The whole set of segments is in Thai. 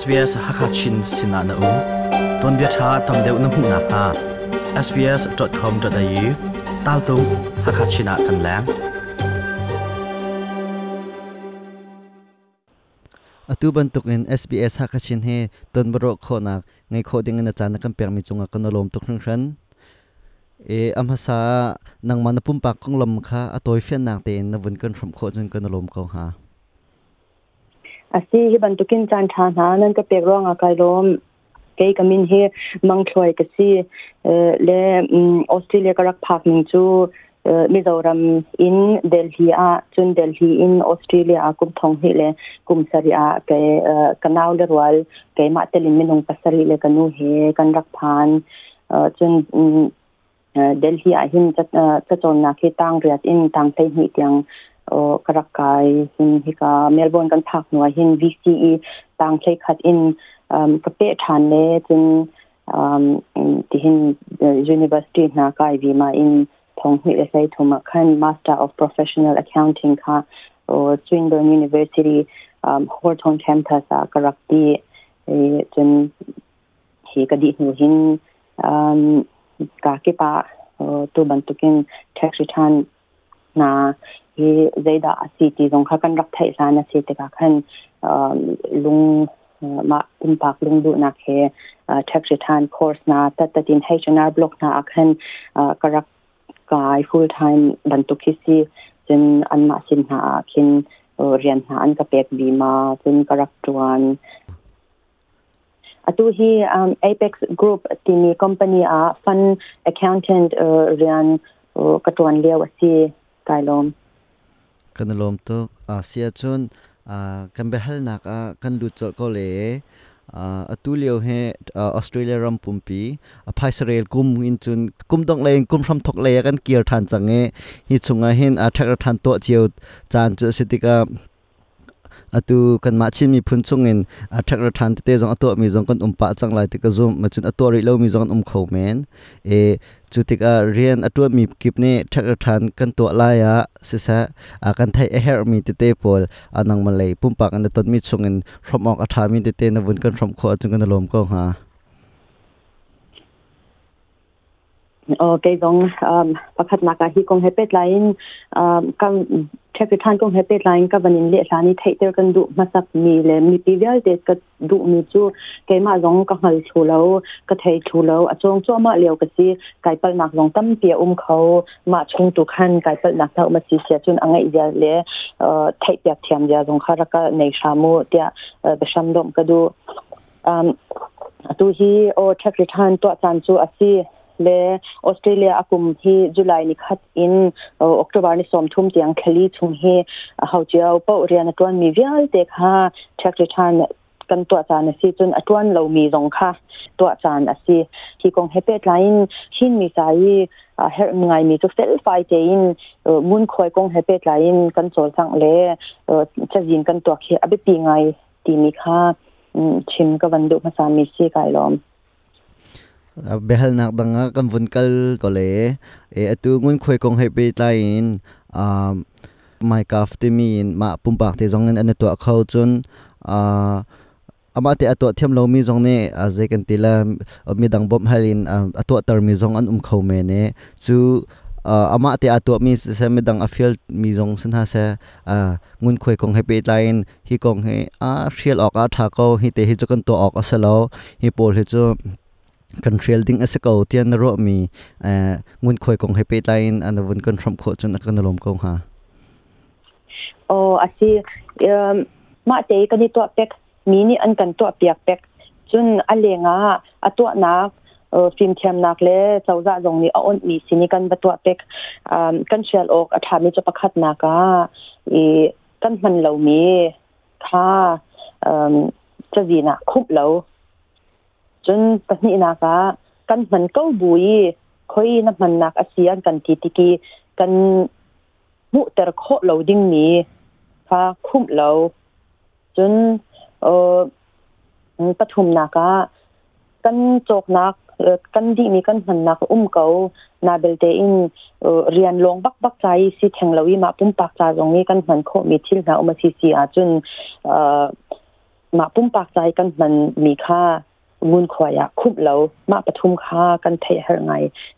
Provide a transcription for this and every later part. SBS ฮักชินสินานาอูตอนเบียชาตำเดวน้ำหูนาคา sbs.com.au ตาลตุงฮักชินากันแล้งอตุบันตุกเอ็น SBS ฮักชินเฮตอนบรอกโคนักไงโคดิงนอาจารย์นักเปียงมีจงกันลมตุกนึงครั้นเออำภาษานางมันปุ่มปากของลมค่ะอตอยเฟียนนางเตนนวันกันรมโคจนกันลมกองหา asi hi ban tukin chan tha na nan ka pek rong akai lom ke kamin he mang thloi ka si le australia ka rak phak ning chu mizoram in delhi a chun delhi in australia a kum thong hi le kum sari a ke kanaw le rwal ke ma telin minung pasari le kanu he kan rak phan chun delhi a hin cha cha chon na ke tang riat in tang thei hi tiang karakai hin hika melbourne kan thak nuwa hin vce tang in um ka pe than le tin the hin university na kai vi ma in thong hui le master of professional accounting ka o swinburne university horton campus a karakti e tin he ka di hin um ka ke to ban to kin นะยี่ใจดาสิติตรงข้ากันรักไทยสานสิติกาขันลุงมาตุนปากลุงดูนักเฮเทคริทานคอร์สนะแต่ตัดินให้ชนะบล็อกนะอักขันกระักกายฟูลไทม์บรรทุกที่สิจนอันมาสินหาขินเรียนหาอันกระเปกบีมาจนกระักจวนอตุฮีเอพ็กซ์กรุ๊ปที่มีคอมพานีอาฟันแอคเคานเทนต์เรียนกระตวนเลียวสิ kailom lom, to a ah, sia chon a ah, kan be hal nak a ah, kan lu cho ko le a tu he australia ram pumpi a phai israel kum in chun kum dong le kum ram thok le kan kier than change hi chunga hin a thak than to chiu chan chu sitika อตุกันมาชิมีพุนชงเงินอัทักระทันเตจงอตัวมีจงกันอุมปาจังไลติกะ zoom มาจนอตัวริเลามีจงอุมเขาเมนเอจุติกาเรียนอตัวมีกิบเนทักระทันกันตัวลายะเสียะอากันไทยเอเฮอร์มีเตเตปอลอันนังมาเลยปุ่มปากันตัวมีชงเงินรวมออกอัทามีเตเตนวุ่นกันรวมข้อจึงกันลมก็หาโอเคตรงประคัดนักฮีกงเฮเปตไลน์กับเทปทานกงเฮเปตไลน์กับวันนี้เลี้นีเทเดอร์กันดูมาสักมีเลยมีปีเดียวเด็กก็ดูมีจูเกมาลองก็หายชูแล้วก็เทชูแล้วช่จงช่วงมาเลี้ยวก็สิไก่เปิดหนักรองตั้มเปียอุ้มเขา มาชงตุขันไก่เปิดหนักเท่ามาสีเสียจนอังไงเดียเลยเทปียาเทียมเยาตรงขาระกในชามูเดียเปชามดมก็ดูตัวที่โอ้เริทานตัวจานจูอาซีลออสเตรเลียอกุมทีจุลายนิคัดอินออกตุบาร์นิสอมทุ่มเตียงเคลีทุ่มเฮเฮาเจ้าป้าอุเรียนตัวนีมีวิ่งเด็กฮะเช็คริทันกันตัวจานสิจนอตัวนี้เรามีรองค่ะตัวจานสิที่กองเฮเปตไลน์ชินมีใจเฮร์มไงมีทุกเซลไฟเจนมุนคอยกองเฮเปตไลน์กันโซลสังเลจะยินกันตัวเคอเบตีไงตีมีค่ะชิมกัวันดุภาษามีซีไกลลอม behal nak danga kan vun kal ko le e atu ngun khoi kong happy tain um mai kaf te mi ma pum pak te jong an to khau chun a uh, ama te ato thiam lo mi jong ne a je kan tila mi dang bom halin um, ato tar mi jong an um khau me ne chu uh, ama te ato mi se mi dang a field mi jong san ha se a uh, ngun khoi kong happy line hi kong he a rial ok a tha ko hi te hi chu kan to ok asalo hi pol hi chu control ding ase ko tian ro mi ngun khoi kong hepe line an vun kon from kho chun kan lom ko ha o asi ma te kan ni to pek mi ni an kan to pek pek chun alenga atwa na phim thiam nak le chawza jong ni aon mi sini kan batwa pek kan shel ok athami cha pakhat na ka e kan man lo mi kha um chawina khup lo จนปนินาคะกันมันก็บุยคอยน้ำมันนักอาเซียนกันทีติกีกันมุตร์โคเราดิ้งนี้ค่ะคุ้มเราจนเออปฐุมนาคะกันจกนักกันดีมีกันมันนักอุ้มเกานาเบลเตอินเรียนลงบักบักใจสิแทงเราวิมาปุ่มปากใจตรงนี้กันมันโคมีทิลนาอุมาซีซีอาจนเออมาปุ่มปากใจกันมันมีค่ามุนขวายคุบเหลามาปทุมค่ากันเทหไง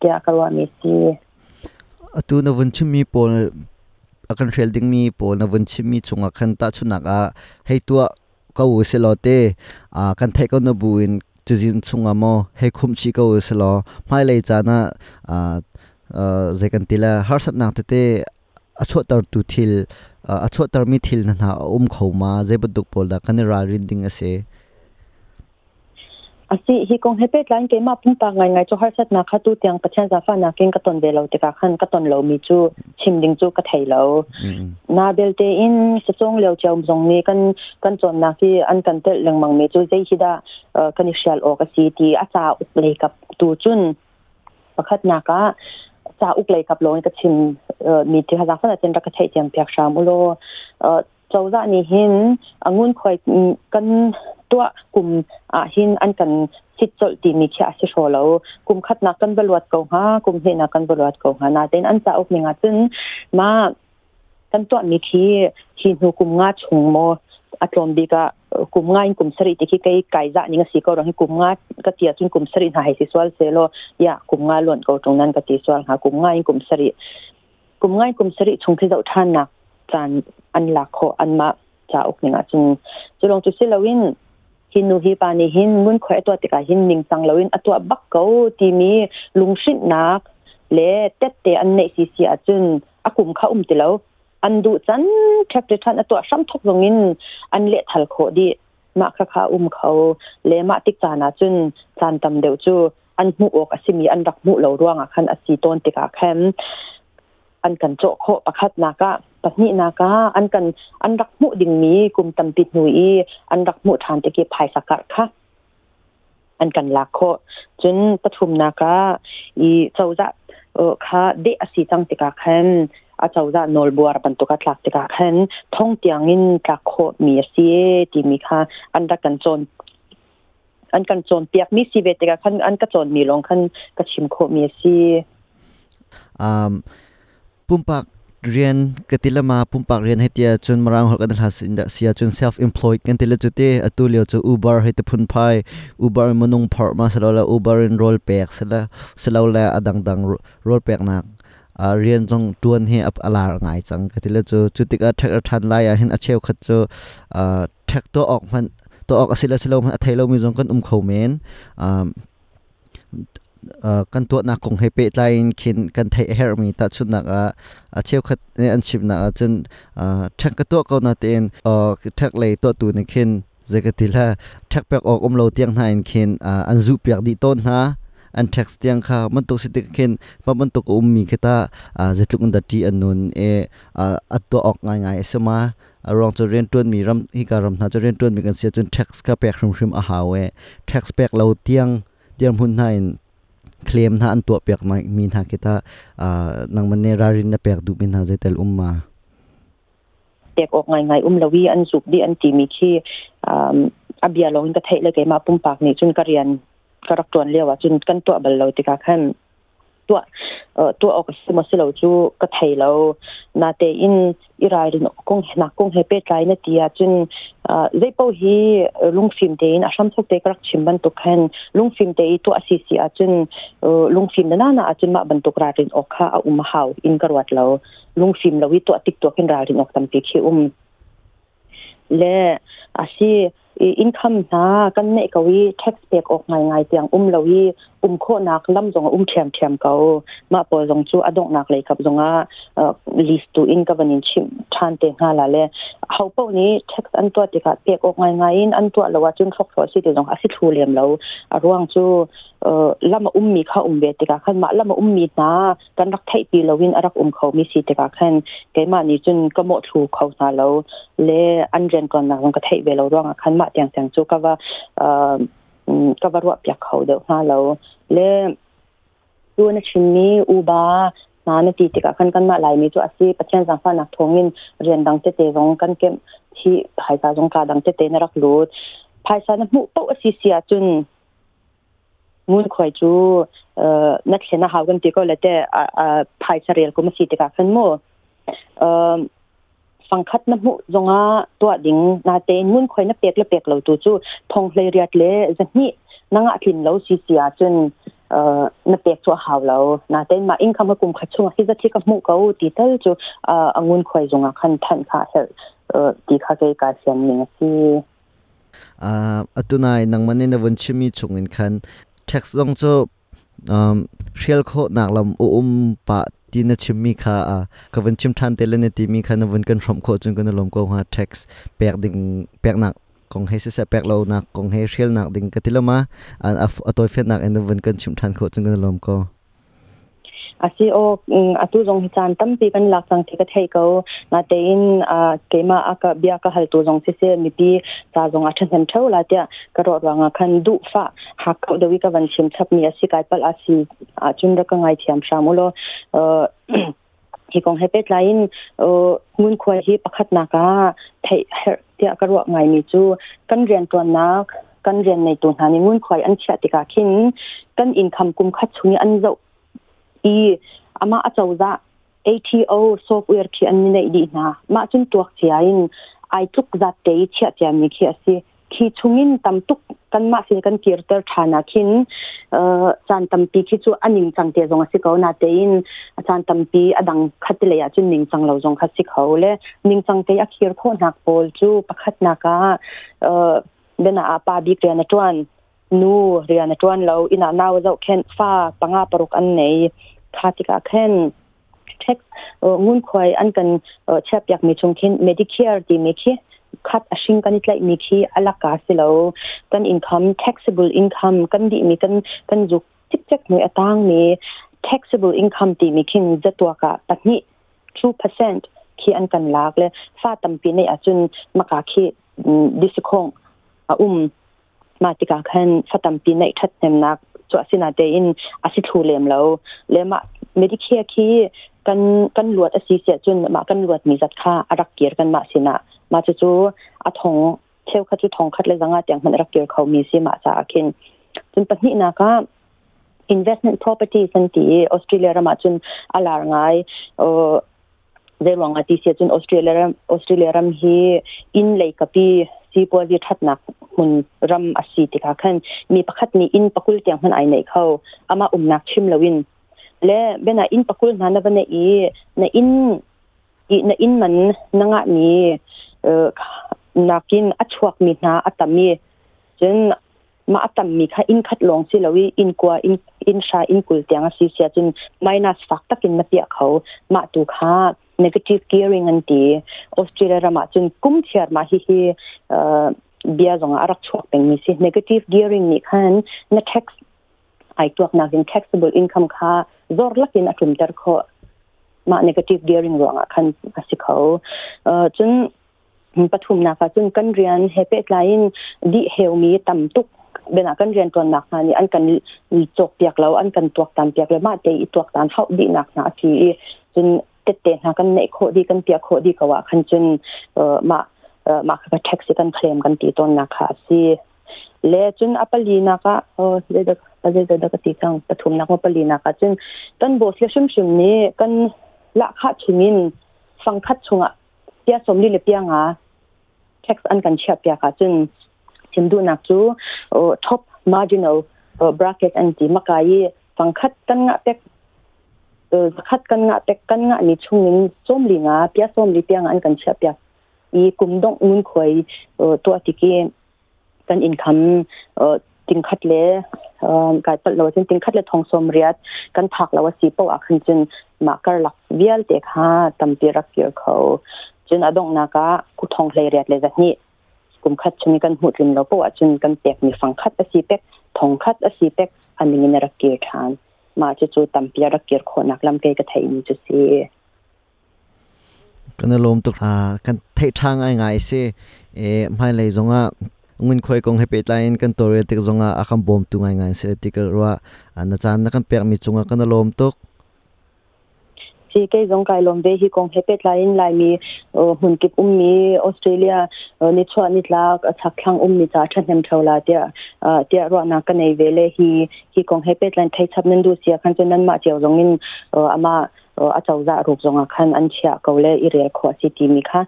แกกว่ามีซีอตูนวันชิมีปนอกันเรลดิงมีปนวันชิมีจงอคันตาชุนักอะให้ตัวก็วเสลอเตอ่ากันเทก็นบุอินจูจินชงอมอให้คุมชีก็วเสลอไม่เลยจานะอ่าเอ่อเจกันติละฮาร์สันนักเตอชดตรตุทิลอชดตรมิทิลนะนะอุ้มเข้ามาเจบดุกปอลดากันรารินดิงอเซ asi hi kong hepet line ke ma pung pa ngai ngai chu har sat na khatu tiang pathian za fa na king katon be lo te ka khan katon lo mi chu chim ding chu ka thei lo na bel te in sa chong leo chaum zong ni kan kan chon na ki an kan tel leng mang me chu zai hi da kan shal o ka si ti a cha u play kap tu chun pakhat na ka cha u play kap lo ka chim mi ti ha za fa na chen ra ka thei cham pyak sha mu lo โาจะนี่หินองุ่นคอยกันตัวกลุ่มอ่าหินอันกันสิจดตีมีแค่สิโแล้วกลุ่มขัดนักกันบรวดเก่าฮะกลุ่มเห็นนักกันบรวดเก่าฮะน่าจะอันจะออกมีงาจึงมากันตัวมีที่หินหูกลุ่มงาชงโมอัตลมดีกะกลุ่มงานกลุ่มสริที่คิดไกลไกลจะนี่ก็สีก็ร้องให้กลุ่มงานก็เตียจนกลุ่มสริหายสิสวลเซโลยะกลุ่มงานหล่นเก่าตรงนั้นก็ตีสวลหากลุ่มงานกลุ่มสริกลุ่มงานกลุ่มสริชงที่เจ้าท่านนักจานอันหลักโคอันมาจาอกหนึ่งอ่ะจึงจุลงจุสิลวินหินนูฮิปานีหินมุนคอตัวติกาหินนิงสังลวินอตัวบักเกาที่มีลุงชิดนักเละเตเตอันในซีซีอาจุนอากุมข้าอุ้มติแล้วอันดูจันแทบจะทันอตัวซ้ำทกลงอินอันเละทัลโคดีมาคาคาอุ้มเขาเละมาติจานาจุนจานตำเดียวจูอันหูออกอสิมีอันรักมุเหล่าร่วงอ่ะคันอสีต้นติกาแคมอันกันโจโคประคัดนากะักนี้นะก็อันกันอันรักมุดิ่งนี้กลุ่มตำติดหนุยอันรักมุทานตะเก็บภายสกัดค่ะอันกันลักโคจนปฐุมนากาอีเจ้าจะเออค่ะเดอสีจังติกาคันอาเจ้าจะนอลบัวรันตุกัดลักติกาคันท่องเตียงอินกักโคมีเสียที่มีค่ะอันรักกันจนอันกันจนเปียกมีสีเวติกาขันอันกันจนมีลงคันกระชิมโคมีเสียอ่าปุ่มปัก rian katilama pumpak rian hetia chun marang hol kan has in da sia chun self employed kan tila chute atu leo chu uber hete phun phai uber munung phar ma sala uber in roll pack sala sala la adang dang roll pack nak rian jong tuan he ap alar ngai chang katila chu chutika thak than lai a hin acheu khat chu thak to ok man to ok asila sila man athailo mi jong kan um khau men กันตัวนักคงให้เปิดไลน์คินกันไทยเฮร์มีตัดชุดนักอ่ะเชี่ยวขัดเนี่ยอันชิบนักจนอทักกันตัวก็นาเตียนอ่าทักเลยตัวตัวนี้คินจะก็ทีละทักเปียกออกอมเราเตียงหน้คินอ่าอันจูเปียกดีต้นนะอันทักเตียงค่ะมันตุกสิทธิ์คินมันตุกอุ้มมีแค่ตาอ่าจะทุกันดัดที่อันนู้นเออ่ตัวออกง่ายง่ายสมาร้องจะเรียนตัวมีรำฮิการรำนะจะเรียนตัวมีกันเสียจนแท็กส์กับเปียกรุมรุมอาหาวเอท็กสเปียกเราเตียงเตียงหุ่นหน้าคลมท่าอันตัวเปียกไหมมีทักกีตาอ่า นางมันเนรารินเปียกดูมินาเจตลอุมมาเปียกออกไงไงอุ้มลวีอันสุบดีอันจีมีขี้อ่อบียลงกระเทยเลยแกมาปุ่มปากนี่จนกระเรียนกระตวนเรียกว่าจนกันตัวบัลลอยติดกาขึ้นตัวเอ่อตัวออกสิมาสิเราจูก็ไทยเรานาเตอินอิรายรินกงนักกงเฮเปตไรนเตียจนเอ่อเจปฮีลุงฟิลมเดนอาชัมทุกเตกรักชิมบันตุกันลุงฟิลเมเดตัวอาซีซีอาจนเอ่อลุงฟิลัมนานะอาจนมาบันตุกรารินออกค่ะอุมาฮาวอินกรวัดเราลุงฟิลมเราวิตัวติดตัวขึ้นรารินออกตังปีคิอุมและอาซี income na kan ne ko wi tax back ok ngai ngai tiang um lo wi um kho nak lam zong um thiam thiam ko ma po zong chu adong nak le khap zonga list to in governing chim than te nga la le how po ni tax an to te ka back ok ngai ngai in an to lo wa chun khok si te zong a si thu lem lo a ruang chu lama um mi kha um be te ka khan ma lama um mi na kan rak thai pi lo win arak um kho mi si te ka khan ke ma ni chun ka mo thu kho na lo le an ren kon na zong ka thai ve lo ruang khan ma เตียงเตียงจูก็ว่าเอ่อก็ว่ารวเปีกเขาเดี๋ยวมาแล้วเลดูนชิ้นนี้อุบานาเนตีติกะคันกันมาหลายมีจูอาซีปัจเจียนสังฟ้านักทวงเงินเรียนดังเจเตจงกันเก็บที่หายตาจงการดังเจเตนรักลูดภายสานมุโตอซีเสียจุนมุ่งคอยจูเอ่อนักเชียนหากันติก็เลยแต่อภายสเรียลก็มาสีติกะคันโมเอ่อฟังคัดน้ำมุจงาตัวดิ่งนาเตนุ่นคอยนับเปียกและเปียกเหล่าตัวจู่ทองเลยเรียดเละจะนี่นังอะทินเราซีเสียจนเอ่อนับเปียกตัวหาวเรานาเตนมาอิงคำกลุ่มขัดช่วงที่จะที่กับมุกเขาตีเตลจู่เอ่อองุ่นคอยจงอาคันทันค่ะเฮลเอ่อตีค่ะเกยกาเสียนเนี้ยสีอ่าตัวนายนังมันเนี่ยวันชิมีชงเงินคันแท็กซ์ลงจู่เรเชลโคหนักลำอุ้มปะ ti na chim mi kha a ka van chim than te le ne ti mi kha na van kan from kho chung kan lom ko ha tax pek ding pek nak kong he se se pek lo nak kong he shel nak ding ka tilama a a toy fe nak en van kan chim than kho chung kan lom ko asi o atu jong hi chan tampi kan lak sang thika thei ko na te in kema aka bia ka hal tu jong se se mi pi cha jong a than thau la tia ka ro ranga khan du fa ha ka dewi ka van chim thap mi asi kai pal asi a chun ra ka ngai thiam shamulo hi kong hepet lain ngun khoi hi pakhat na ka thei tia ka ro ngai mi chu kan rian ton na kan rian nei tu na ni ngun khoi an chia tika khin kan income kum khat chungi an zau อีอามาอาจจะ ATO software ที่อันนี้ในดีนะมาจนตัวเสียอินไอทุกจัดเตยเชียเตีมีเขียสิคีชุงินตำตุกกันมาสิกันเกียรตอร์ฐานัคินเอ่อจานตำปีคิด่าอันนิงจังเตียจงสิเขานาเตยินอาจารย์ตำปีอดังคัดเลยจุนนิงจังเราจงคัดสิเขาเลยนิงจังเตยอคีรโคนักโปลจูประคัดนากาเอ่อเดนอาปาบิเกยนตัวนนูเรียนตัวนเราอินานาวเร้าเข็นฟ้าปังอาปรกอันไหนคาติกาเข็นเช็คเงุนคอยอันกันเออเชฟอยากมีชงเข็นเมดิเคียร์ดีมคีคัดอาชิงกันนี่แหละมีคีอัลกาสิเรากันอินคัม taxable income กันดีมีกันกันจุกจิกจักหน่วยต่างมี taxable income ที่มีขึ้นจะตัวกะปั percent ที่อันกันลากเลยฟ้าตั้มปีในอาจุนมากาคิดิสคงอุ้มมาติกาขันสตัมปีในทัดเนมนักจวสินาเดินอาศิทูเลมแล้วเลมาเมดิเคียคีกันกันลวดอสีเสียจนมากันลวดมีจัดค่าอารักเกียรกันมาสินะมาจะจูอาทงเที่ยวขัดจุทองขัดเลยสังอาเตียงมันรักเกียรเขามีสิมาจากึ้นจนปัจจุบันก็ investment property สันติออสเตรเลียรามาจนอาลาร์ไงเออเดี๋ยวงอาทิียจนออสเตรเลียออสเตรเลียรามฮีอินเลยกับพี่สีบัวดีทัดนักมันรำอสีติค่ะขันมีประคัมนี้อินปะกุลเตียงมันไอไหนเขาอามาอุ่มนักชิมละวินและเบนอินปะกุลนั้นเบ็นอีนอินอีนอินมันนังอันนี้เอ่อนักินอัชวักมีนาอัตมีจนมาอัตมีค่ะอินคัดลงสิละวิอินกัวอินอินชาอินกุลเตียงอสีเสียจนไม่น่าสักตะกินมาเตียเขามาดูค่ะ negative gearing an ti australia rama chun kum thiar ma hi hi bia zong arak chok peng mi si negative gearing ni khan na tax ai tuak na in taxable income kha zor lakin atum tar kho ma negative gearing ronga khan asikho chun pathum na ka chun kan rian hepe line di heumi tamtuk เบนากันเรียนตัวหนักนานี่อันกันจกเปียกแล้วอันกันตัวตามเปียกแล้วมาเตยตัวตามเข้าดีหนักหนาทีจน te te na kan nei kho di kan pia kho di kawa khan chun ma ma ka taxi kan claim kan ti ton na kha si le chun apali na ka le da pa le da ka ti chang pathum na ko pali na ka chun tan bo sle shum shum ni kan la kha chumin fang khat chunga pia som li le pia nga tax an kan chia pia ka chun chim du na chu top marginal bracket anti makai fang khat tan nga pek คัดกันงะเป็กกันงะนี่ชุงนี้ส้มลิงาเปียส้มลิเปียงอันกันเชียเปียอีกุมดงนุนคอยตัวติเกกันอินคัมติงคัดเลกายปัดเราจนติงคัดเลทองสมเรียดกันผักเราวสีเปาอักขึ้นจนมากระลักเวียลเด็กฮะตัมปีรักเกี่ยวเขาจนอดงนากะกุทองเลยเรียดเลยแบบนี้กลุ่มคัดชนิกันหูลิมเราเปาจนกันเปียกมีฟังคัดอสีเป็กทองคัดอสีเป็กอันนี้นรักเกี่ยวทานมาจะจูตัมปียรักเกียรคนักลำเกยกระเทยมจุซีกันลมตุกอากันเททางไงไงซีเอ๋ไม่เลยจงอ่ะงินคอยกงให้ไปตายกันตัวเรติกจงอ่ะอาคำบอมตุงไงไงเสติกรัวอันจานนักันเปียกมีจงอ่ะกันลมตุกจีเกยงไกลมเวฮิกงเฮเปตไลน์ไลมีหุ่นกิบอุ้มมีออสเตรเลียนิชวนิลากชักคลังอุ้มมีจาชันยัมเทวลาเดีย tia ro na ka nei vele hi hi kong he pet lan thai chap nan du sia khan chen nan ma cheu zong in ama a chau za ruk zonga khan an chia ko le i re kho si ti mi kha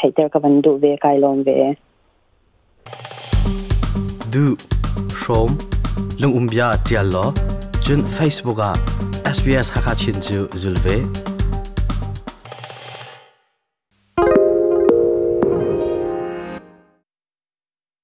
thai ter ka ban du ve kai lon ve du shom lung umbia tia lo jun facebook a sbs hakachin ju zulve